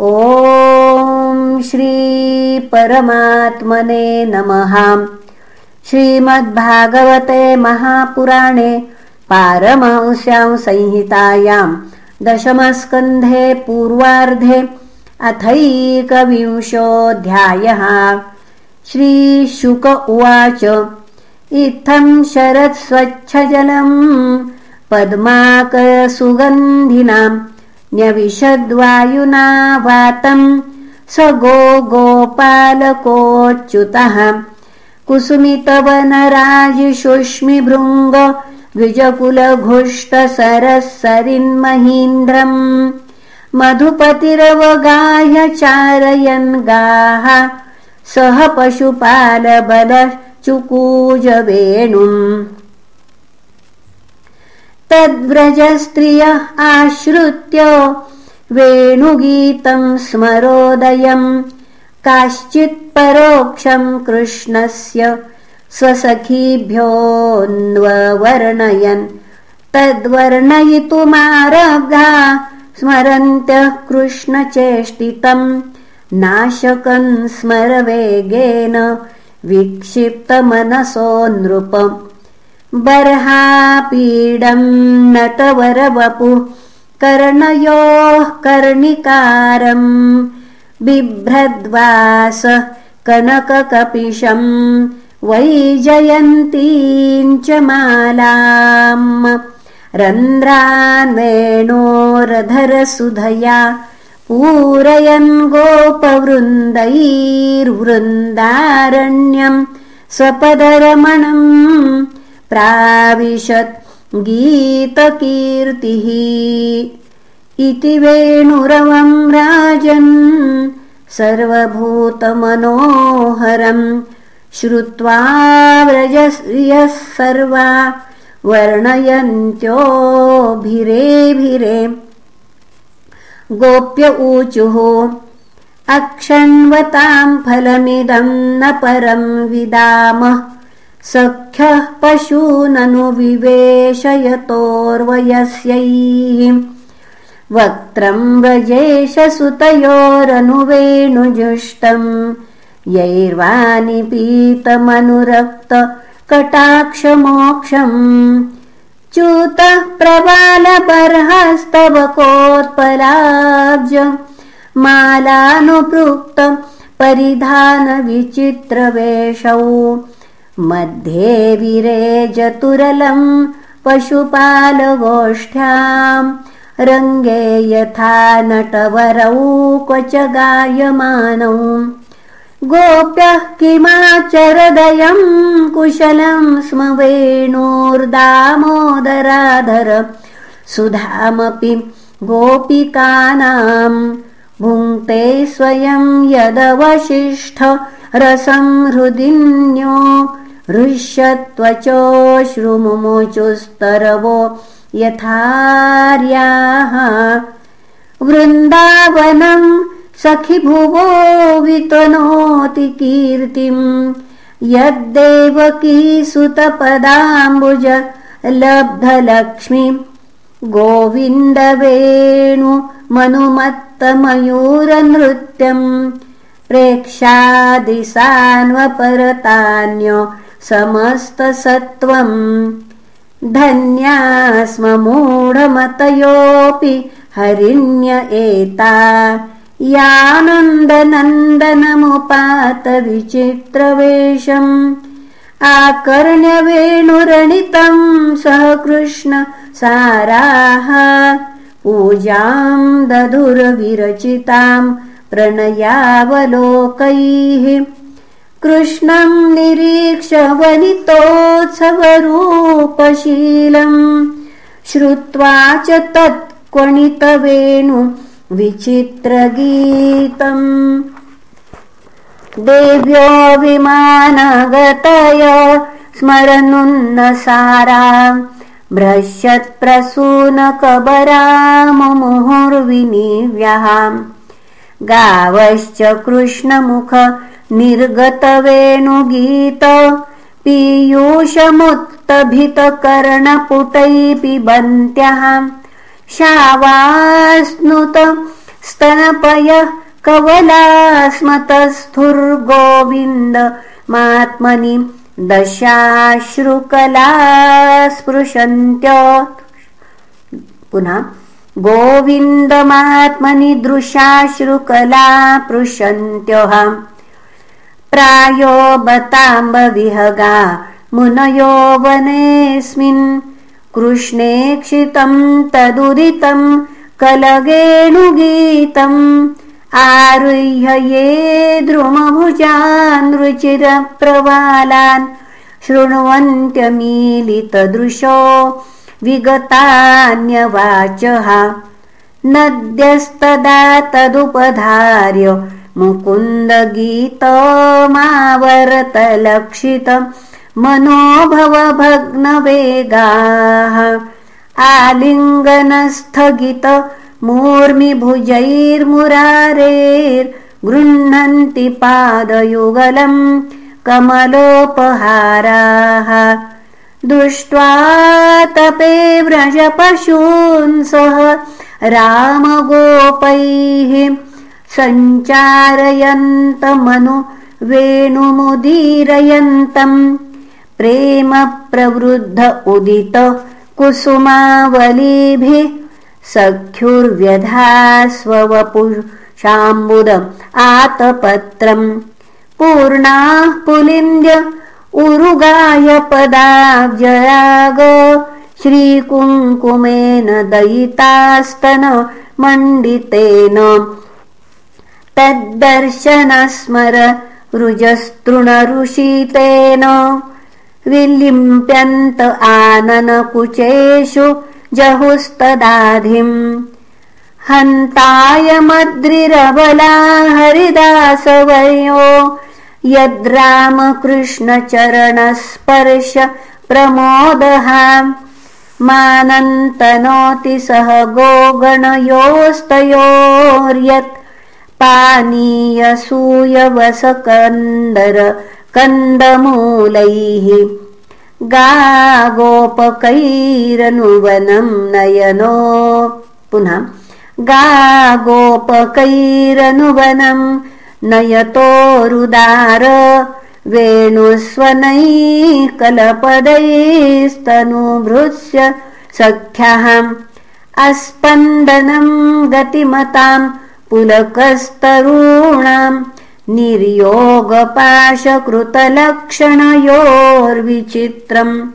ॐ श्रीपरमात्मने नमः। श्रीमद्भागवते महापुराणे पारमांस्यां संहितायां दशमस्कन्धे पूर्वार्धे अथैकविंशोऽध्यायः। श्रीशुक उवाच इत्थं शरत्स्वच्छजलम् पद्माकरसुगन्धिनाम् न्यविशद्वायुना वातम् स गो गोपालकोच्युतः कुसुमितवनराजिशुष्मिभृङ्ग द्विजकुलघुष्टसरःसरिन्महीन्द्रम् मधुपतिरवगाह्य चारयन् गाः सह पशुपालबलचुकूजवेणुम् तद्व्रजस्त्रियः आश्रित्य वेणुगीतम् स्मरोदयम्। काश्चित्परोक्षम् कृष्णस्य स्वसखीभ्योऽन्ववर्णयन्। तद्वर्णयितुमारब्धा स्मरन्त्यः कृष्णचेष्टितम् नाशकन् स्मरवेगेन विक्षिप्तमनसो नृपम् बर्हापीडम् नटवरवपुः कर्णयोः कर्णिकारम् बिभ्रद्वास कनककपिशम् वैजयन्तीम् च मालाम्। रन्ध्रान्वेणोरधरसुधया पूरयन् गोपवृन्दैर्वृन्दारण्यम् स्वपदरमणम् प्राविशत् गीतकीर्तिः। इति वेणुरवम् राजन् सर्वभूतमनोहरम् श्रुत्वा व्रजयः सर्वा वर्णयन्त्योभिरेभिरे गोप्य ऊचुः अक्षण्वताम् फलमिदम् न परम् विदामः सख्यः पशूननु विवेशयतोर्वयस्यैः। वक्त्रम् व्रजेशसुतयोरनुवेणुजुष्टम् यैर्वानिपीतमनुरक्त कटाक्षमोक्षम् च्यूतः प्रबालबर्हस्तवकोत्पलाब्ज। मालानुपृक्त परिधानविचित्रवेषौ मध्ये विरेजतुरलम् पशुपालगोष्ठ्याम्। रङ्गे यथा नटवरौ क्वच गायमानौ गोप्यः किमाचरदयम् कुशलम् स्म वेणोर्दामोदराधर। सुधामपि गोपिकानाम्। भुङ्क्ते स्वयम् यदवशिष्ठ रसं हृदिन्यो हृष्यत्वचोश्रुमुमुचुस्तरवो यथार्याः। वृन्दावनम् सखि भुवो वितनोति कीर्तिम् यद्देवकी सुतपदाम्बुज लब्धलक्ष्मी। गोविन्दवेणु मनुमत्तमयूरनृत्यम् प्रेक्षादिसान्वपरतान्यो समस्तसत्त्वम्। धन्या स्म मूढमतयोऽपि हरिण्य एता। यानन्दनन्दनमुपात विचित्रवेषम् आकर्ण्यवेणुरणितम् सह कृष्ण साराः। पूजाम् दधुरविरचिताम् प्रणयावलोकैः कृष्णम् निरीक्ष वनितोत्सवरूपशीलम् श्रुत्वा च तत्क्वणितवेणु विचित्रगीतम् देव्यो विमानगतय स्मरनुन्नसारा भ्रश्यत्प्रसूनकबराममुहुर्विनिव्यहाम् गावश्च कृष्णमुख निर्गतवेणुगीत पीयूषमुत्तभितकर्णपुटैः पिबन्त्यः शावास्नुत स्तनपयः कवलास्मतस्थुर्गोविन्द मात्मनि दशाश्रुकला स्पृशन्त्य पुनः गोविन्दमात्मनि दृशाश्रुकला पृशन्त्यः प्रायो बताम्बविहगा मुनयो वनेऽस्मिन्। कृष्णेक्षितम् तदुदितम् कलगेणुगीतम्। आरुह्य ये द्रुमभुजानृचिरप्रवालान् शृण्वन्त्यमीलितदृशो विगतान्यवाचः। नद्यस्तदा तदुपधार्य मुकुन्दगीतमावरतलक्षित मनोभवभग्नवेगाः आलिङ्गनस्थगित मूर्मिभुजैर्मुरारेर्गृह्णन्ति पादयुगलम् कमलोपहाराः दृष्ट्वा तपे व्रजपशून् सह रामगोपैः सञ्चारयन्तमनु वेणुमुदीरयन्तम् प्रेमप्रवृद्ध उदित कुसुमावलीभिः सख्युर्व्यधास्ववपुषाम्बुद आतपत्रम् पूर्णाः पुलिन्द्य उरुगायपदाब्जराग श्रीकुङ्कुमेन दयितास्तन मण्डितेन तद्दर्शनस्मर रुजस्तृणऋषितेन विलिम्प्यन्त आननकुचेषु जहुस्तदाधिम्। हन्तायमद्रिरबला हरिदासवर्यो यद्रामकृष्णचरणस्पर्श प्रमोदः। मानन्तनोति सह गोगणयोस्तयोर्यत् पानीयसूयवसकन्दर कन्दमूलैः गा गोपकैरनुवनं नयनो। पुनः गा गोपकैरनुवनं नयतोरुदार वेणुस्वनैः कलपदैस्तनुभृश्य सख्यः। अस्पन्दनं गतिमताम् पुलकस्तरूणाम् निर्योगपाशकृतलक्षणयोर्विचित्रम्।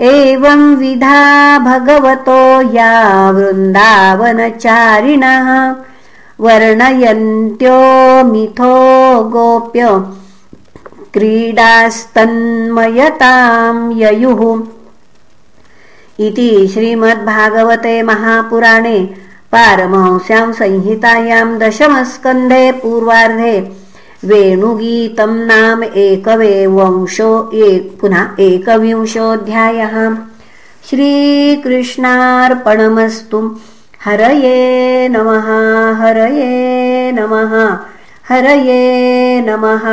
एवं विधा भगवतो या वृन्दावनचारिणः। वर्णयन्त्यो मिथो गोप्य क्रीडास्तन्मयतां ययुः। इति श्रीमद्भागवते महापुराणे पारमहंस्यां संहितायां दशमस्कन्धे पूर्वार्धे वेणुगीतं नाम एकवेवंशो पुनः एकविंशोऽध्यायः। श्रीकृष्णार्पणमस्तु। हरये नमः हरये नमः हरये नमः